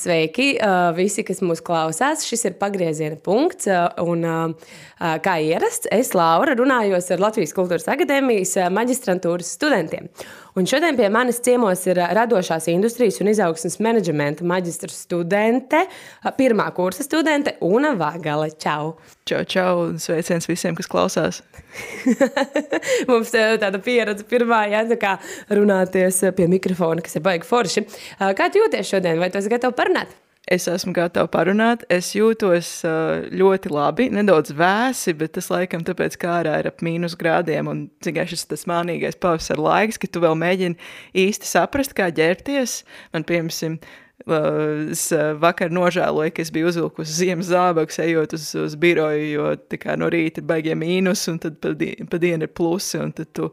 Sveiki, visi, kas mūs klausās. Šis ir pagrieziena punkts. Un, kā ierasts, es, Laura, runājos ar Latvijas Kultūras Akadēmijas maģistrantūras studentiem. Un šodien pie manis ciemos ir radošās industrijas un izaugsmas menedžmenta maģistra studente, pirmā kursa studente Una Vagale. Čau! Čau, čau! Sveiciens visiem, kas klausās! Mums tāda pieredze pirmā, ja tā kā runāties pie mikrofona, kas ir baigi forši. Kā tu jūties šodien? Vai tu esi gatavs parunāt? Es esmu gatava parunāt. Es jūtos ļoti labi, nedaudz vēsi, bet tas laikam tāpēc, kā ārā ir ap mīnus grādiem un cik šis tas mānīgais pavasara laiks, ka tu vēl mēģini īsti saprast, kā ģērties. Man, piemēram, Es vakar nožēloju, ka es biju uzvilkusi ziemas zābakus, ejot uz, uz biroju, jo no rīta ir baigie mīnus, un tad pa, di pa dienu ir plusi, tad tu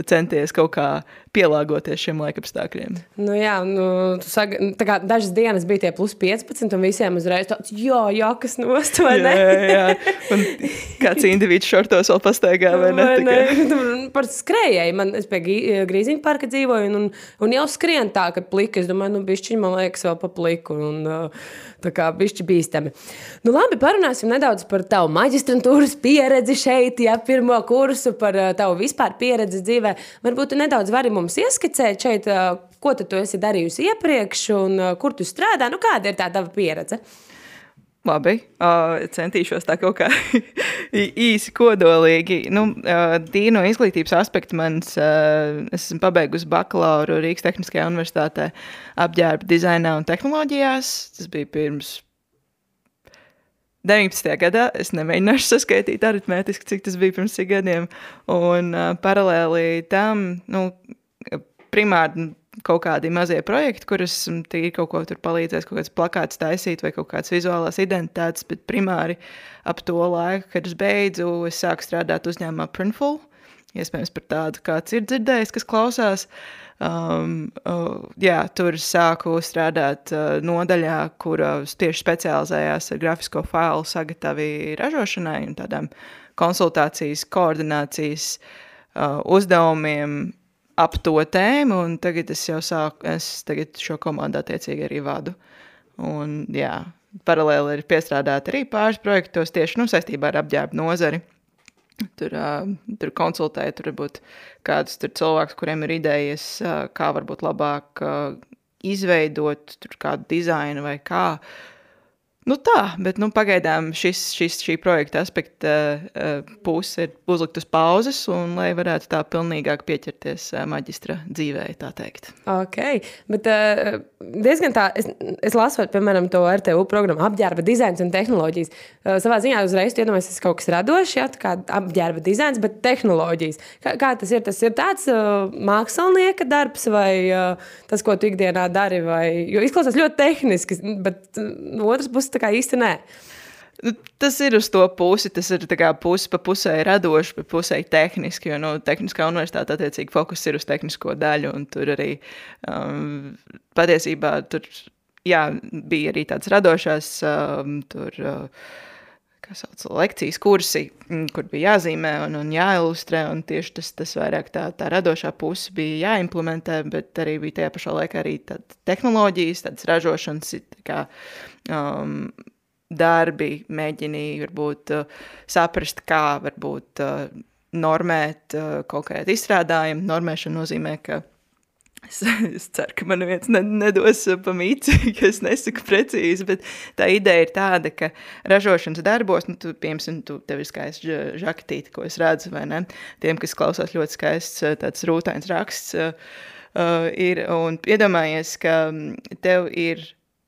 centies kaut kā pielāgoties šiem laikapstākļiem. Nu jā, nu, sag, kā, dažas dienas bija tie plus 15, un visiem uzreiz tāds, jā, jakas nost, vai ne? jā, jā, un kāds individs šortos vēl pastaigā, vai ne? Vai ne? Par skrējēju, man, es pie Grīziņa parka dzīvoju, un, un, un jau skrien tā, ka plika, es domāju, nu, bišķiņ, man liekas, vēl pa pliku. Un, tā kā bišķi bīstami. Nu, labi, parunāsim nedaudz par tavu maģistrantūras pieredzi šeit, ja pirmo kursu, par tavu vispār pieredzi dzīvē. Varbūt tu nedaudz vari mums ieskicēt šeit, ko tu esi darījusi iepriekš un kur tu strādā. Nu, kāda ir tā tava pieredze? Labi, uh, centīšos tā kaut kā īsi, kodolīgi. Nu, uh, Dīno izglītības aspektu mans, uh, es esmu pabeigusi bakalauru Rīgas Tehniskajā universitātē apģērba dizainā un tehnoloģijās. Tas bija pirms 19. gadā. Es nemēģināšu saskaitīt aritmētiski, cik tas bija pirms cik gadiem. Un uh, paralēli tam, nu, primāri kaut kādi mazie projekti, kurus tīri kaut ko tur palīdzēs, kaut kāds plakāts taisīt vai kaut kādas vizuālās identitātes, bet primāri ap to laiku, kad es beidzu, es sāku strādāt uzņēmumā Printful. Iespējams, par tādu kāds ir dzirdējis, kas klausās. Um, uh, jā, tur sāku strādāt uh, nodaļā, kur uh, tieši specializējās ar grafisko failu sagatavi ražošanai un tādām konsultācijas, koordinācijas uh, uzdevumiem ap to tēmu, un tagad es jau sāku, es tagad šo komandu attiecīgi arī vadu. Un, jā, paralēli ir piestrādāti arī pāris projektos tieši nu, saistībā ar apģērbu nozari. Tur, uh, tur konsultēja, tur varbūt kādus tur cilvēkus, kuriem ir idejas, uh, kā varbūt labāk uh, izveidot kādu dizainu vai kā. Uh, Nu tā, bet nu, pagaidām šis, šis, šī projekta aspekta uh, puse ir uzlikt uz pauzes, un lai varētu tā pilnīgāk pieķerties uh, maģistra dzīvē, tā teikt. Ok, bet uh, diezgan tā, es, es lasu, piemēram, to RTU programmu apģērba dizains un tehnoloģijas. Uh, savā ziņā uzreiz iedomājos, tas kaut kas radošs, ja, kā apģērba dizains, bet tehnoloģijas. Kā, kā tas ir? Tas ir tāds uh, mākslinieka darbs vai uh, tas, ko tu ikdienā dari, vai, jo izklausās ļoti tehniski, bet uh, no otras puses tā kā īsti nē. Nu, tas ir uz to pusi. Tas ir pusi pa pusē radoši, pa pusē tehniski. Jo nu, tehniskā universitāte attiecīgi fokus ir uz tehnisko daļu. Tur arī um, patiesībā tur, jā, bija arī tāds radošās. Um, tur, uh, Sauc, lekcijas kursi, mm, kur bija jāzīmē un, un jāilustrē. Un tieši tas, tas vairāk tā, tā radošā puse bija jāimplementē, bet arī bija tajā pašā laikā arī tehnoloģijas, tādas ražošanas kā, um, darbi, mēģini varbūt uh, saprast, kā varbūt uh, normēt uh, kaut kādu izstrādājumu. Normēšana nozīmē, ka es, es ceru, ka man viens ne, nedos pa mīci, ka es nesaku precīzi, bet tā ideja ir tāda, ka ražošanas darbos, nu, tu, piemēram, tu, tev ir skaists žakatīte, ko es redzu, vai ne? Tiem, kas klausās ļoti skaists tāds rūtains raksts, uh, ir, un iedomājies, ka mm, tev ir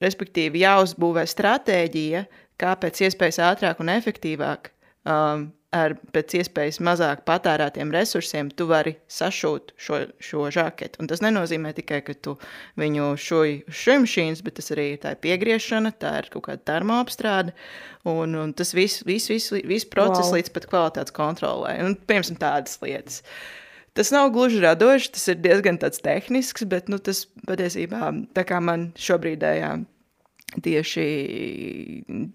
respektīvi jāuzbūvē stratēģija, kā pēc iespējas ātrāk un efektīvāk um, ar pēc iespējas mazāk patērētiem resursiem tu vari sašūt šo, šo žaketu. Un tas nenozīmē tikai, ka tu viņu šīm bet tas arī ir tā piegriešana, tā ir kaut kāda termoapstrāde, un, un tas viss vis, vis, vis process wow. līdz pat kvalitātes kontrolē. Un, piemēram, tādas lietas. Tas nav gluži radošs, tas ir diezgan tehnisks, bet nu, tas patiesībā tā kā man šobrīd jā, tieši,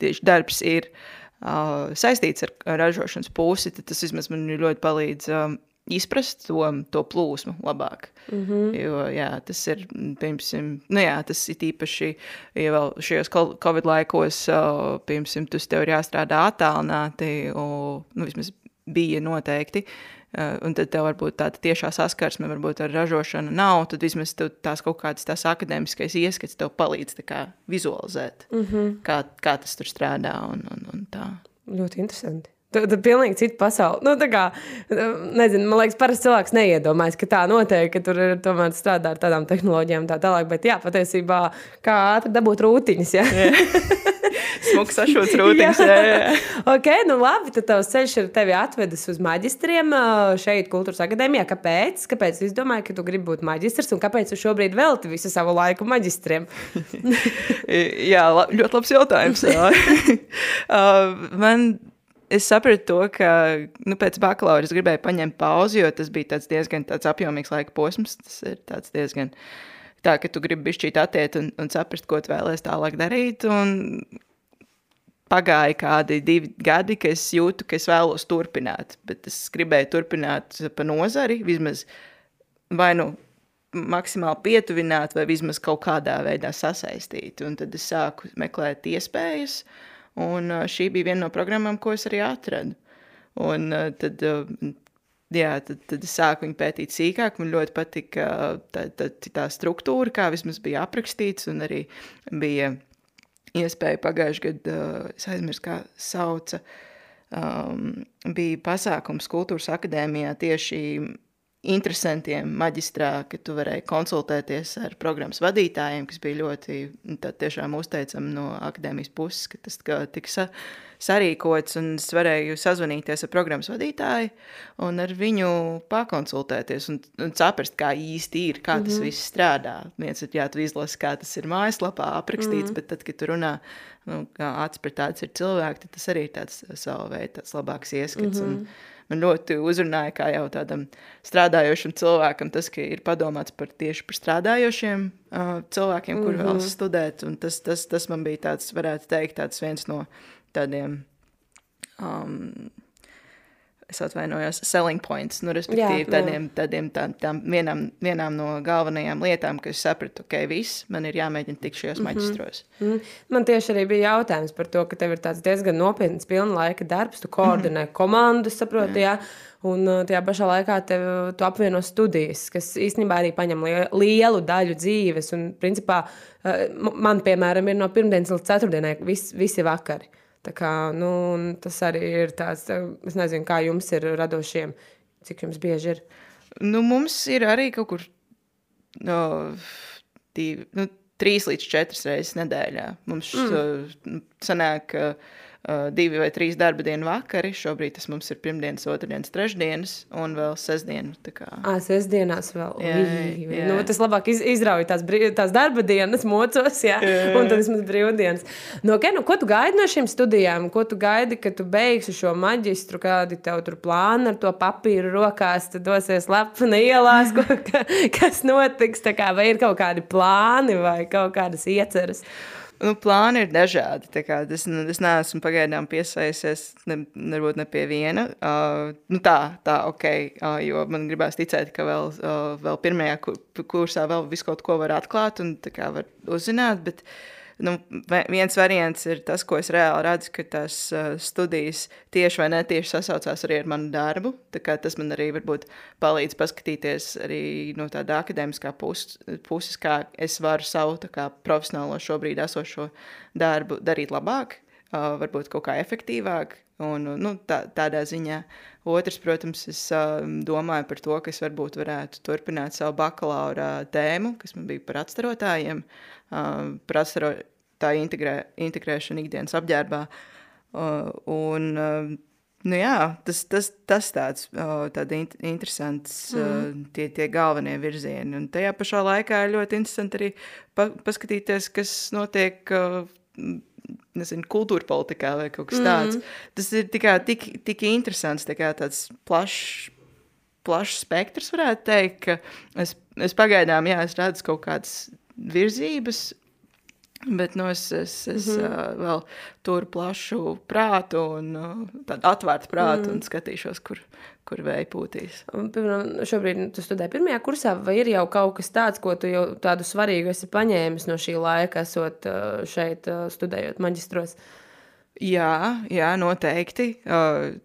tieši darbs ir uh, saistīts ar, ražošanas pusi, tad tas vismaz man ļoti palīdz um, izprast to, to plūsmu labāk. Mm -hmm. Jo, jā, tas ir, piemēram, nu jā, tas ir īpaši, ja vēl šajos Covid laikos, piemēram, tas tev ir jāstrādā attālināti, un, nu, vismaz bija noteikti, un tad tev varbūt tāda tiešā saskarsme ar ražošanu nav, tad vismaz tās kaut kādas tās akadēmiskais ieskats tev palīdz kā vizualizēt, mm -hmm. kā, kā tas tur strādā un, un, un tā. Ļoti interesanti. Tad ir pilnīgi cita pasaule. Nu, kā, nezinu, man liekas, parasti cilvēks neiedomājas, ka tā notiek, ka tur ir tomēr strādā ar tādām tehnoloģijām, tā tālāk. Bet, jā, patiesībā, kā ātri dabūt rūtiņas. Ja? Smuks sašots rūtiņas. jā, jā. ok, nu labi, tad tavs ceļš ir tevi atvedis uz maģistriem šeit, Kultūras akadēmijā. Kāpēc? Kāpēc tu izdomāji, ka tu gribi būt maģistrs un kāpēc tu šobrīd velti visu savu laiku maģistriem? jā, ļoti labs jautājums. uh, man es sapratu to, ka nu, pēc bakalaura es gribēju paņemt pauzi, jo tas bija diezgan tāds apjomīgs laika posms. Tas ir diezgan tā, ka tu gribi bišķīt attiekt un, un saprast, ko tu vēlēsies tālāk darīt. Un pagāja kādi divi gadi, kad es jūtu, ka es vēlos turpināt. Bet es gribēju turpināt pa nozari, vismaz vai nu maksimāli pietuvināt, vai vismaz kaut kādā veidā sasaistīt. Un tad es sāku meklēt iespējas. Uh, Un šī bija viena no programmām, ko es arī atradu. Un tad, jā, tad, tad es sāku viņu pētīt sīkāk. Man ļoti patika tā, tā, tā struktūra, kā vismaz bija aprakstīts, un arī bija iespēja pagājušajā gadā, es aizmirsu, kā sauca, um, bija pasākums Kultūras akadēmijā tieši interesantiem maģistrā, ka tu varēji konsultēties ar programmas vadītājiem, kas bija ļoti tiešām uzteicami no akadēmijas puses, ka tas tika sa sarīkots un es varēju sazvanīties ar programmas vadītāju un ar viņu pakonsultēties un, un saprast, kā īsti ir, kā tas mm -hmm. viss strādā. Viens ir, jā, tu izlasi, kā tas ir mājaslapā aprakstīts, mm -hmm. bet tad, kad tu runā, nu, kā acis pret tāds ir cilvēki, tad tas arī ir tāds savu veidu, tāds labāks ieskats. Mm -hmm. un, man ļoti uzrunāja, kā jau tādam strādājošam cilvēkam, tas, ka ir padomāts par tieši par strādājošiem uh, cilvēkiem, kur mm -hmm. vēlas studēt. Un tas, tas, tas man bija tāds, varētu teikt, tāds viens no tādiem. Um, es atvainojos, selling points, nu, respektīvi, jā, tādiem, tādiem tā, tām vienām, vienām no galvenajām lietām, kas sapratu, ka okay, viss man ir jāmēģina tikt šajos mm -hmm. maģistros. Mm -hmm. Man tieši arī bija jautājums par to, ka tev ir tāds diezgan nopietns pilna laika darbs, tu koordinē mm -hmm. komandu, saproti, jā. jā. Un tajā pašā laikā tev, tu apvieno studijas, kas īstenībā arī paņem lielu daļu dzīves. Un, principā, man, piemēram, ir no pirmdienas līdz ceturtdienai vis, visi vakari. Tā kā, nu, tas arī ir tāds, es nezinu, kā jums ir radošiem, cik jums bieži ir. Nu, mums ir arī kaut kur no, divi, nu, trīs līdz četras reizes nedēļā. Mums mm. uh, sanāk, uh, uh, divi vai trīs darba dienu vakari. Šobrīd tas mums ir pirmdienas, otrdienas, trešdienas un vēl sestdiena. Ah, sestdienās vēl. Jā, jā, jā. Nu, tas labāk iz, izrauj tās, tās darba dienas mocos, jā, jā. un tad vismaz brīvdienas. Nu, okay, nu, ko tu gaidi no šīm studijām? Ko tu gaidi, kad tu beigsi šo maģistru? Kādi tev tur plāni ar to papīru rokās? Tad dosies lepni ielās, ko, ka, kas notiks? Kā, vai ir kaut kādi plāni vai kaut kādas ieceras? Nu, plāni ir dažādi. Es, es neesmu pagaidām piesaistījies ne, varbūt ne pie viena. Uh, nu tā, tā, ok, uh, jo man gribās ticēt, ka vēl, uh, vēl pirmajā kursā vēl visu kaut ko var atklāt un var uzzināt. Bet, uh, nu, viens variants ir tas, ko es reāli redzu, ka tās uh, studijas tieši vai netieši sasaucās arī ar manu darbu. Tas man arī varbūt palīdz paskatīties arī no tāda akadēmiskā puses, puses kā es varu savu kā, profesionālo šobrīd esošo darbu darīt labāk, uh, varbūt kaut kā efektīvāk. Un, nu, tā, tādā ziņā. Otrs, protams, es uh, domāju par to, ka es varbūt varētu turpināt savu bakalaura tēmu, kas man bija par atstarotājiem. Uh, par atstaro, tā integrē, integrēšana ikdienas apģērbā. Uh, un, uh, nu jā, tas, tas, tas tāds uh, int interesants, mm. tie, tie galvenie virzieni. Un tajā pašā laikā ir ļoti interesanti arī pa, paskatīties, kas notiek nezinu, kultūra politikā vai kaut kas mm. tāds. Tas ir tikai tik, tik interesants, tā tāds plašs. Plašs spektrs, varētu teikt, ka es, es pagaidām, jā, es redzu kaut kādas virzības, Bet nu, es, es, es mm -hmm. uh, vēl turu plašu prātu un uh, tādu atvērtu prātu mm. un skatīšos, kur, kur vēja pūtīs. Piemēram, šobrīd tu studē pirmajā kursā, vai ir jau kaut kas tāds, ko tu jau tādu svarīgu esi paņēmis no šī laika, esot šeit studējot maģistros? Jā, jā noteikti. Uh,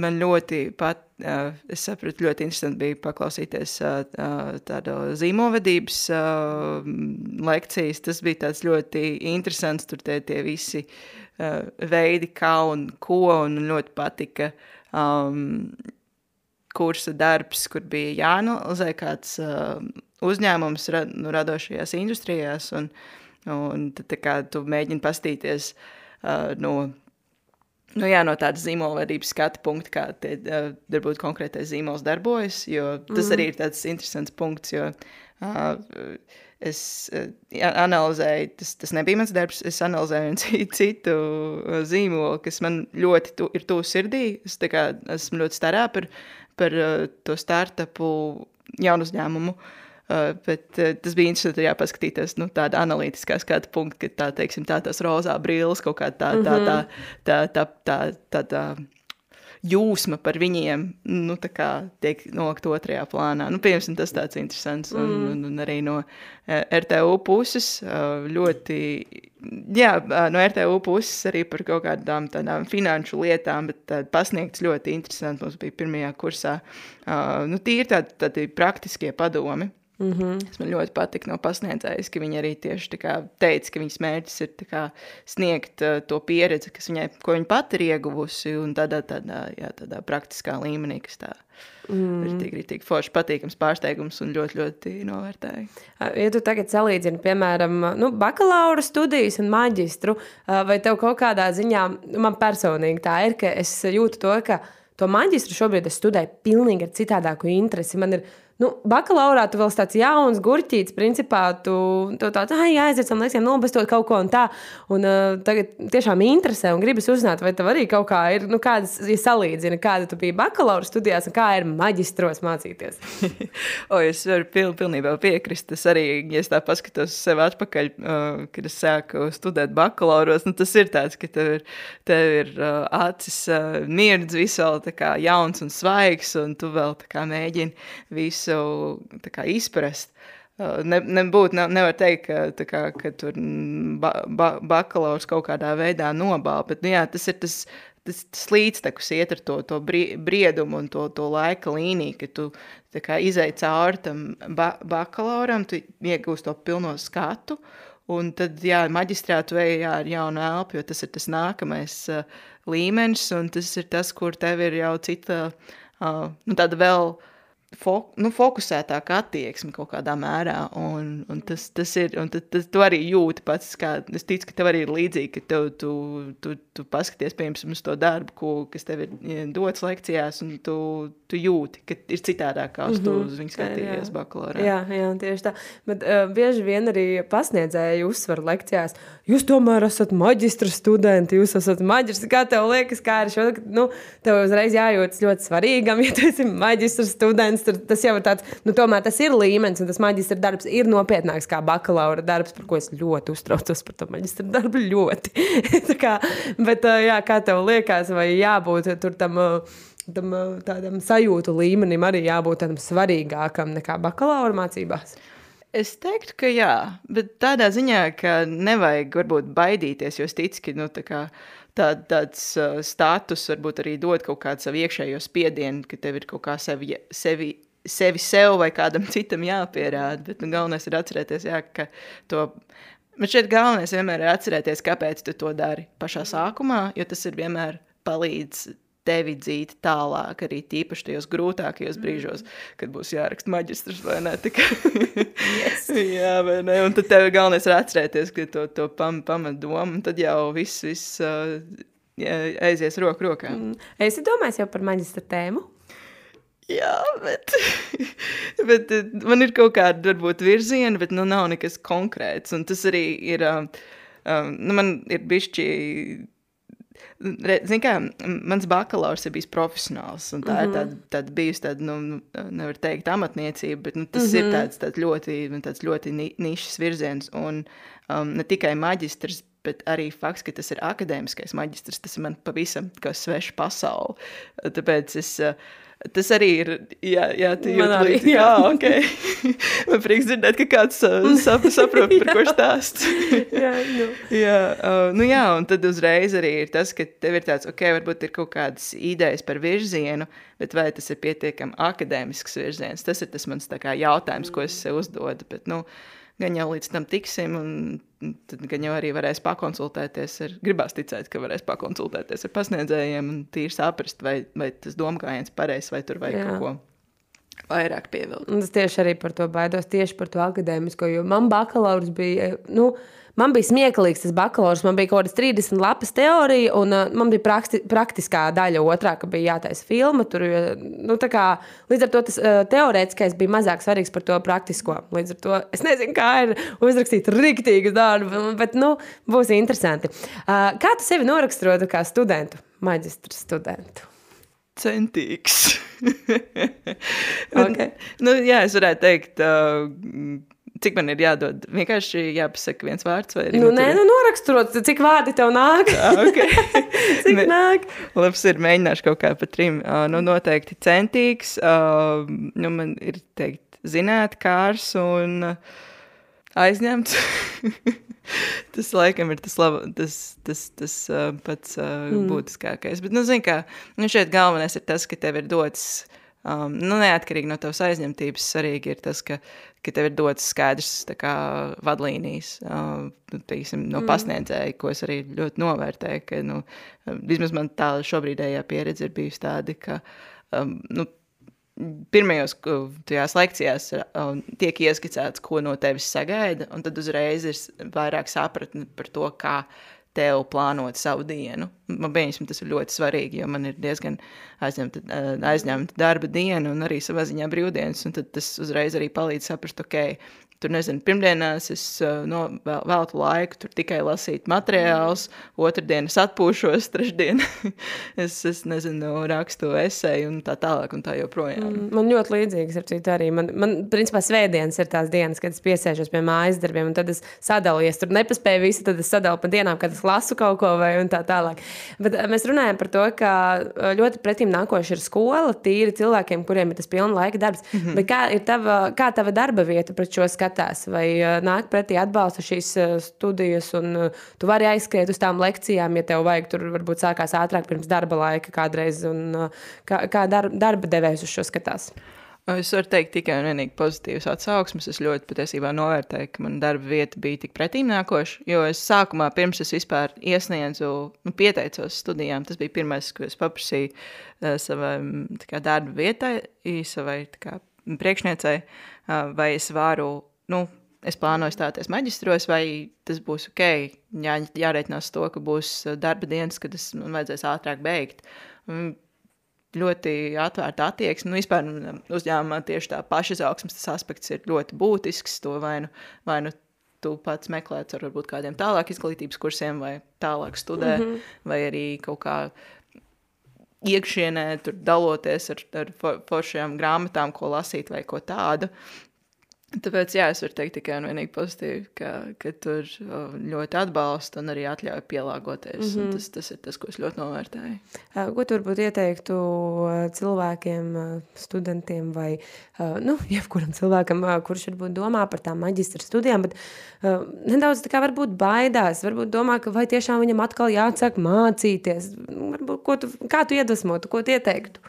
man ļoti pat, uh, es sapratu, ļoti interesanti bija paklausīties uh, tādu zīmolvedības uh, lekcijas. Tas bija tāds ļoti interesants, tur tie, tie visi uh, veidi, kā un ko, un ļoti patika um, kursa darbs, kur bija jāanalizē kāds uh, uzņēmums ra, nu, radošajās industrijās, un, un tad, kā tu mēģini pastīties uh, no Nu, jā, no tādas zīmolvedības skatu punkta, kā tie, uh, varbūt konkrētais zīmols darbojas, jo tas mm. arī ir tāds interesants punkts, jo uh, es uh, analizēju, tas, tas nebija mans darbs, es analizēju citu, citu zīmolu, kas man ļoti tu, ir tuvu sirdī. Es kā, esmu ļoti starā par, par uh, to startupu jaunu uzņēmumu. Uh, Uh, bet uh, tas bija interesanti arī paskatīties nu, tāda analītiskā skatu punkta, ka tā, teiksim, tā tās rozā brilles kaut kā tā, tā, tā, tā, tā, tā, tā, tā jūsma par viņiem nu, tiek nolikt otrajā plānā. Nu, piemēram, tas tāds interesants. Un, mm. un, un arī no RTU puses ļoti, jā, no RTU puses arī par kaut kādām tādām finanšu lietām, bet pasniegts ļoti interesanti. Mums bija pirmajā kursā, nu, tīri tādi, tādi praktiskie padomi Mm -hmm. Tas man ļoti patika no pasniedzējas, ka viņa arī tieši teica, ka viņas mērķis ir kā, sniegt uh, to pieredzi, kas viņai, ko viņa pati ir ieguvusi, un tādā, tādā, jā, tādā praktiskā līmenī, kas tā mm. ir tik, tik forši patīkams pārsteigums un ļoti, ļoti novērtēju. Ja tu tagad salīdzini, piemēram, nu, bakalaura studijas un maģistru, vai tev kaut kādā ziņā, man personīgi tā ir, ka es jūtu to, ka to maģistru šobrīd es studēju pilnīgi ar citādāku interesi. Man ir Nu, bakalaurā tu vēl tāds jauns, gurķīts, principā tu, tu tāds - jāaiziet tam lekcijām, nobastot kaut ko un tā. Un uh, tagad tiešām interesē un gribas uzzināt, vai tev arī kaut kā ir, nu, kādas, ja salīdzina, kāda tu biji bakalaura studijās un kā ir maģistros mācīties. o, es varu pil, pilnībā piekrist. Es arī, ja es tā paskatos sev atpakaļ, uh, kad es sāku studēt bakalauros, nu, tas ir tāds, ka tev ir, tev ir uh, acis uh, mirdz, visu vēl tā kā jauns un svaigs, un tu vēl tā kā mēģini visu visu kā, izprast. Uh, ne, nebūt, ne, nevar teikt, ka, kā, ka tur ba, ba, bakalaurs kaut kādā veidā nobāla, bet nu, jā, tas ir tas, tas, tas līdztekus iet ar to, to briedumu un to, to laika līniju, ka tu kā, izai cauri tam ba, bakalauram, tu iegūst to pilno skatu, un tad, jā, maģistrātu vējā ar jaunu elpu, jo tas ir tas nākamais uh, līmenis, un tas ir tas, kur tev ir jau cita, uh, nu, tāda vēl uh, fok, nu, fokusētāka attieksme kaut kādā mērā. Un, un tas, tas ir, un tas, tas tu arī jūti pats, kā es ticu, ka tev arī ir līdzīgi, ka tev, tu, tu, tu paskaties, piemēram, uz to darbu, ko, kas tev ir dots lekcijās, un tu, tu jūti, ka ir citādāk, kā uz mm -hmm. tu uz viņu skatījies bakalaurā. Jā, jā, tieši tā. Bet uh, bieži vien arī pasniedzēji uzsver lekcijās, jūs tomēr esat maģistra studenti, jūs esat maģistrs, kā tev liekas, kā ir šo, nu, tev uzreiz jājūtas ļoti svarīgam, ja tu esi maģistra students, līmenis, tur, tas jau ir tāds, nu, tomēr tas ir līmenis, un tas maģistra darbs ir nopietnāks kā bakalaura darbs, par ko es ļoti uztraucos par to maģistra darbu. Ļoti. kā, bet, jā, kā tev liekas, vai jābūt tur tam. Tam tādam sajūtu līmenim arī jābūt tādam svarīgākam nekā bakalaura mācībās. Es teiktu, ka jā, bet tādā ziņā, ka nevajag varbūt baidīties, jo es ticu, ka nu, tā kā, tā, tāds uh, status varbūt arī dod kaut kādu savu iekšējo spiedienu, ka tev ir kaut kā sevi, sevi, sevi sev vai kādam citam jāpierāda. Bet nu, galvenais ir atcerēties, jā, ka to. Bet šeit galvenais vienmēr ir atcerēties, kāpēc tu to dari pašā sākumā, jo tas ir vienmēr palīdz tevi dzīt tālāk, arī tīpaši tajos grūtākajos mm. brīžos, kad būs jāraksta maģistrs vai ne. Tik... yes. Jā, vai ne. Un tad tev galvenais ir atcerēties, ka to, to pam, pamat domu, un tad jau viss, viss uh, aizies roku rokā. Mm. Esi domājis jau par maģistra tēmu? Jā, bet, bet man ir kaut kāda, varbūt, virziena, bet nu nav nekas konkrēts. Un tas arī ir, um, um, nu man ir bišķi Ziniet, kā mans bakalaurs ir bijis profesionāls, un tā mm -hmm. ir tāda, tāda bijusi tāda, nu, nu, nevar teikt, amatniecība, bet nu, tas mm -hmm. ir mhm. tāds, tāds ļoti, tāds ļoti ni nišas virziens. Un um, ne tikai maģistrs, bet arī fakts, ka tas ir akadēmiskais maģistrs, tas ir man pavisam kā sveša pasaule. Tāpēc es. Uh, Tas arī ir. Jā, jā tu jūti līdzi. Jā, ok. Man prieks dzirdēt, ka kāds uh, sap, saprot, par ko stāst. jā, nu. jā, uh, nu jā, un tad uzreiz arī ir tas, ka tev ir tāds, ok, varbūt ir kaut kādas idejas par virzienu, bet vai tas ir pietiekami akadēmisks virziens? Tas ir tas mans kā, jautājums, ko es sev uzdodu. Bet, nu, gan jau līdz tam tiksim, un tad gan jau arī varēs pakonsultēties. Ar, gribās ticēt, ka varēs pakonsultēties ar pasniedzējiem un tīri saprast, vai, vai tas domājiens pareizs, vai tur vajag Jā. kaut ko vairāk pievilkt. Es tieši arī par to baidos, tieši par to akadēmisko, jo man bakalaurs bija. Nu, Man bija smieklīgs tas bakalaurs, man bija kaut kādas 30 lapas teorija, un uh, man bija prakti, praktiskā daļa, otrā, ka bija jātaisa filma. Tur, nu, kā, līdz ar to tas uh, teorētiskais bija mazāk svarīgs par to praktisko. Līdz ar to es nezinu, kā ir uzrakstīt rīktīgu darbu, bet nu, būs interesanti. Uh, kā tu sevi noraksturotu kā studentu, maģistra studentu? Centīgs. okay. nu, jā, es varētu teikt. Uh, Cik man ir jādod? Vienkārši jāpasaka viens vārds, vai arī nu, nē, nu, noraksturot, cik vārdi tev nāk. Ah, okay. cik ne, nāk? Labs ir, mēģināšu kaut kā pa trim. Uh, nu, noteikti centīgs. Uh, nu, man ir teikt, zināt, kārs un uh, aizņemts. tas laikam ir tas, laba, tas, tas, tas uh, pats uh, mm. būtiskākais. Bet, nu, zini, kā, nu, šeit galvenais ir tas, ka tev ir dots. Um, nu, neatkarīgi no tavas aizņemtības, svarīgi ir tas, ka ka tev ir dots skaidrs kā, vadlīnijas uh, tīsim, no mm. pasniedzēja, ko es arī ļoti novērtēju. Ka, nu, vismaz man tā šobrīdējā pieredze ir bijusi tāda, ka um, nu, pirmajos tajās lekcijās um, tiek ieskicēts, ko no tevis sagaida, un tad uzreiz ir vairāk sapratne par to, kā tev plānot savu dienu. Man liekas, tas ir ļoti svarīgi, jo man ir diezgan aizņemta, eh, aizņemta darba diena un arī savā ziņā brīvdienas. Tad tas uzreiz arī palīdz saprast, ok, Tur nezinu, pirmdienās es uh, no, vēl, veltu laiku, tur tikai lasīt materiālus, otrdienas atpūšos, trešdien es, es nezinu, rakstu esēju un tā tālāk un tā joprojām. Mm, man ļoti līdzīgas ar citu arī. Man, man, principā, svētdienas ir tās dienas, kad es piesēžos pie mājas darbiem un tad es sadalu, ja es tur nepaspēju visu, tad es sadalu pa dienām, kad es lasu kaut ko vai un tā tālāk. Bet mēs runājam par to, ka ļoti pretim nākoši ir skola, tīri cilvēkiem, kuriem ir tas pilna laika darbs. Mm -hmm. Bet kā ir tava, kā tava darba vieta pret šo skatās, vai eh, nāk pretī atbalsta šīs eh, studijas, un eh, tu vari aizskriet uz tām lekcijām, ja tev vajag tur varbūt sākās ātrāk pirms darba laika kādreiz, un kā, kā darba devējs uz šo skatās. Es varu teikt tikai un vienīgi pozitīvas atsauksmes. Es ļoti patiesībā novērtēju, ka mana darba vieta bija tik pretīmnākoša. Jo es sākumā, pirms es vispār iesniedzu, nu, pieteicos studijām, tas bija pirmais, ko es paprasīju uh, savai kā, darba vietai, savai kā, priekšniecei, uh, vai es varu nu, es plānoju stāties maģistros, vai tas būs ok. Jā, jārēķinās to, ka būs uh, darba dienas, kad es, man vajadzēs ātrāk beigt. Un ļoti atvērta attieksme. Nu, vispār um, uzņēmumā tieši tā pašizaugsmes aspekts ir ļoti būtisks. To vai nu, vai nu tu pats meklēt ar varbūt kādiem tālāk izglītības kursiem vai tālāk studē, mm -hmm. vai arī kaut kā iekšienē tur daloties ar, ar foršajām grāmatām, ko lasīt vai ko tādu. Tāpēc, jā, es varu teikt tikai un vienīgi pozitīvi, ka, ka tur ļoti atbalsta un arī atļauj pielāgoties. Mm -hmm. tas, tas ir tas, ko es ļoti novērtēju. Ko tu varbūt ieteiktu cilvēkiem, studentiem vai nu, jebkuram cilvēkam, kurš varbūt domā par tām maģistra studijām, bet nedaudz tā kā varbūt baidās, varbūt domā, ka vai tiešām viņam atkal jāatsāk mācīties. Varbūt, ko tu, kā tu iedvesmotu, ko tu ieteiktu?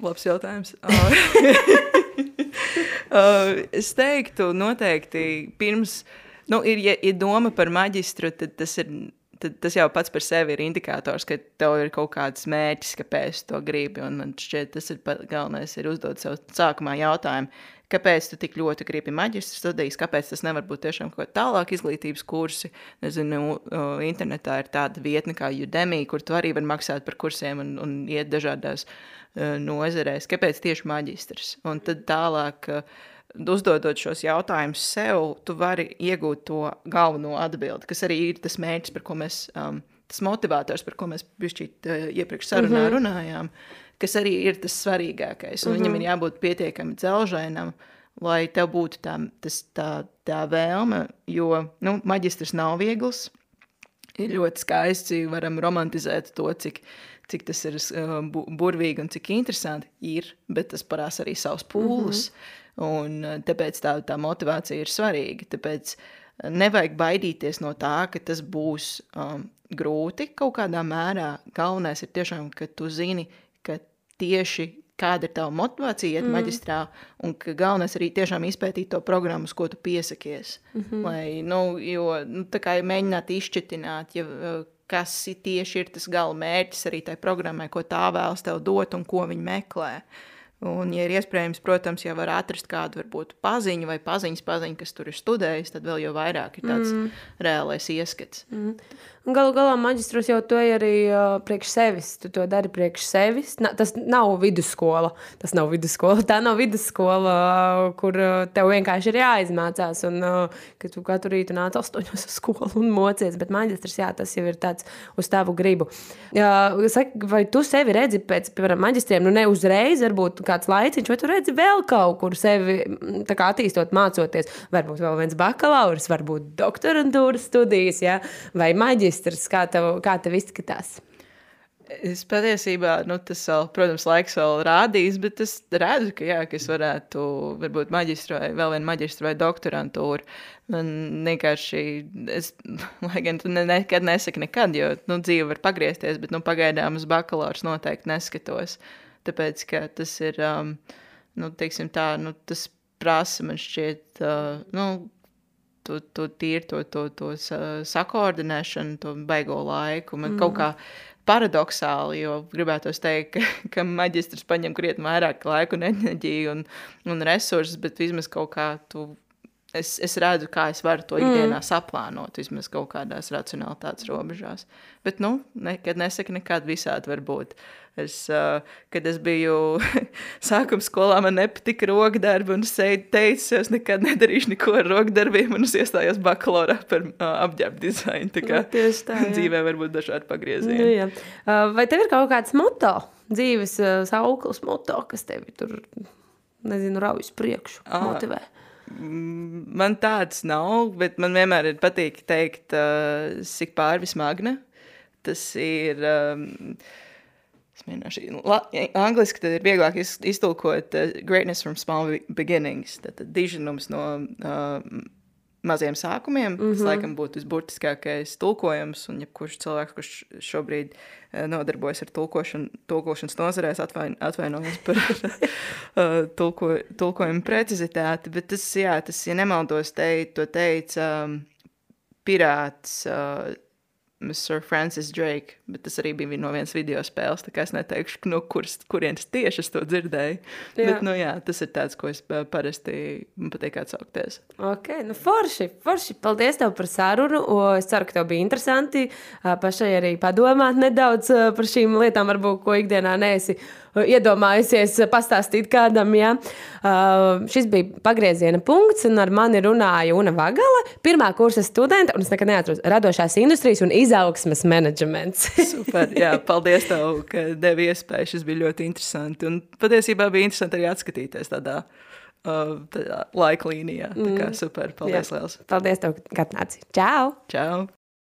Labs jautājums. uh, es teiktu, noteikti pirms, nu, ir, ja ir doma par maģistru, tad tas ir. Tad tas jau pats par sevi ir indikators, ka tev ir kaut kāds mērķis, kāpēc tu to gribi. Un man šķiet, tas ir galvenais, ir uzdot sev sākumā jautājumu, kāpēc tu tik ļoti gribi maģistra studijas, kāpēc tas nevar būt tiešām kaut kāda tālāk izglītības kursi. Nezinu, internetā ir tāda vietne kā Udemy, kur tu arī vari maksāt par kursiem un, un iet dažādās uh, Eh, nozerēs, kāpēc tieši maģistrs. Un tad tālāk, eh, uzdodot šos jautājumus sev, tu vari iegūt to galveno atbildi, kas arī ir tas mērķis, par ko mēs um, tas motivators, par ko mēs bišķīt uh, iepriekš sarunā mm -hmm. runājām, kas arī ir tas svarīgākais. Un mm -hmm. Viņam ir jābūt pietiekami dzelžainam, lai tev būtu tā, tas, tā, tā vēlme, jo nu, maģistrs nav viegls. Ir ļoti skaisti, varam romantizēt to, cik, cik tas ir uh, burvīgi un cik interesanti ir, bet tas parās arī savus pūles. Mm -hmm. Un uh, tāpēc tā, tā motivācija ir svarīga. Tāpēc nevajag baidīties no tā, ka tas būs um, grūti kaut kādā mērā. Galvenais ir tiešām, ka tu zini, ka tieši kāda ir tava motivācija iet mm. maģistrā, un ka galvenais arī tiešām izpētīt to programmu, uz ko tu piesakies. Mm -hmm. Lai, nu, jo, nu, tā kā mēģināt izšķitināt, ja, kas tieši ir tas gala mērķis arī tai programmai, ko tā vēlas tev dot un ko viņi meklē. Un, ja ir iespējams, protams, ja var atrast kādu varbūt paziņu vai paziņas paziņu, kas tur ir studējis, tad vēl jau vairāk ir tāds mm. reālais ieskats. Mm. Galu galā maģistros jau to arī uh, priekš sevis. Tu to dari priekš sevis. Na, tas nav vidusskola. Tas nav vidusskola. Tā nav vidusskola, uh, kur uh, tev vienkārši ir jāizmācās. Un uh, ka tu katru rītu nāc astoņos uz skolu un mocies. Bet maģistrs, jā, tas jau ir tāds uz tavu gribu. Uh, saki, vai tu sevi redzi pēc, piemēram, maģistriem, nu ne uzreiz, varbūt kāds laiciņš, vai tu redzi vēl kaut kur sevi kā, attīstot, mācoties? Varbūt vēl viens bakalaurs, varbūt doktorantūras studijas, ja? vai maģistrs, kā tev, kā tev izskatās? Es patiesībā, nu, tas vēl, protams, laiks vēl rādīs, bet es redzu, ka, jā, ka es varētu, varbūt, maģistru vai vēl vienu maģistru vai doktorantūru. Man vienkārši, es, lai gan tu ne, nekad nesaki nekad, jo, nu, dzīve var pagriezties, bet, nu, pagaidām uz bakalaurs noteikti neskatos. Tāpēc, ka tas ir, um, nu, teiksim tā, nu, tas prasa man šķiet, uh, nu, to, to tīri to, to, to sakoordinēšanu, to baigo laiku. Man mm. kaut kā paradoxāli, jo gribētu teikt, ka, ka maģistrs paņem krietni vairāk laika un enerģiju un, un resursus, bet vismaz kaut kā tu. Es, es redzu, kā es varu to ikdienā mm. saplānot, vismaz kaut kādās racionālitātes robežās. Bet, nu, nekad nesaka, nekad visādi var būt. Es, uh, kad es biju sākuma skolā, man nepatika rokdarbi, un es teicu, es nekad nedarīšu neko ar rokdarbiem, un es iestājos bakalaurā par uh, apģērbu dizainu. Tā kā nu, tā, jā. dzīvē var būt dažādi pagriezieni. Nu, jā. uh, vai tev ir kaut kāds moto, dzīves uh, sauklis moto, kas tevi tur, nezinu, raujas priekšu, ah. motivē? Mm, man tāds nav, bet man vienmēr ir patīk teikt, uh, cik pārvis magna. Tas ir... Um, angliski tad ir vieglāk iztulkot uh, greatness from small beginnings, tad diženums no uh, maziem sākumiem. Mm -hmm. Tas, mhm. laikam, būtu visburtiskākais tulkojums, un jebkurš cilvēks, kurš šobrīd uh, nodarbojas ar tulkošanu, tulkošanas nozarēs, atvain, atvainojos par uh, tulko, tulkojumu precizitāti, bet tas, jā, tas, ja nemaldos, te, to teica um, pirāts, uh, Sir Francis Drake, bet tas arī bija no vienas video spēles. Tā kā es neteikšu, no kuras, kurienes tieši es to dzirdēju. Jā. Bet, nu, jā, tas ir tāds, ko es parasti man patīk atsaukties. Ok, nu forši, forši. Paldies tev par sarunu. Es ceru, ka tev bija interesanti pašai arī padomāt nedaudz par šīm lietām, varbūt, ko ikdienā neesi iedomājusies pastāstīt kādam. Ja? Uh, šis bija pagrieziena punkts, un ar mani runāja Una Vagala, pirmā kursa studenta, un es nekad neatceros radošās industrijas un izaugsmes menedžments. Super, jā, paldies tev, ka devi iespēju. Šis bija ļoti interesanti, un patiesībā bija interesanti arī atskatīties tādā. Uh, laika līnijā. Tā kā mm. super. Paldies, Jā. Liels. Paldies, tev, ka atnāci. Čau! Čau!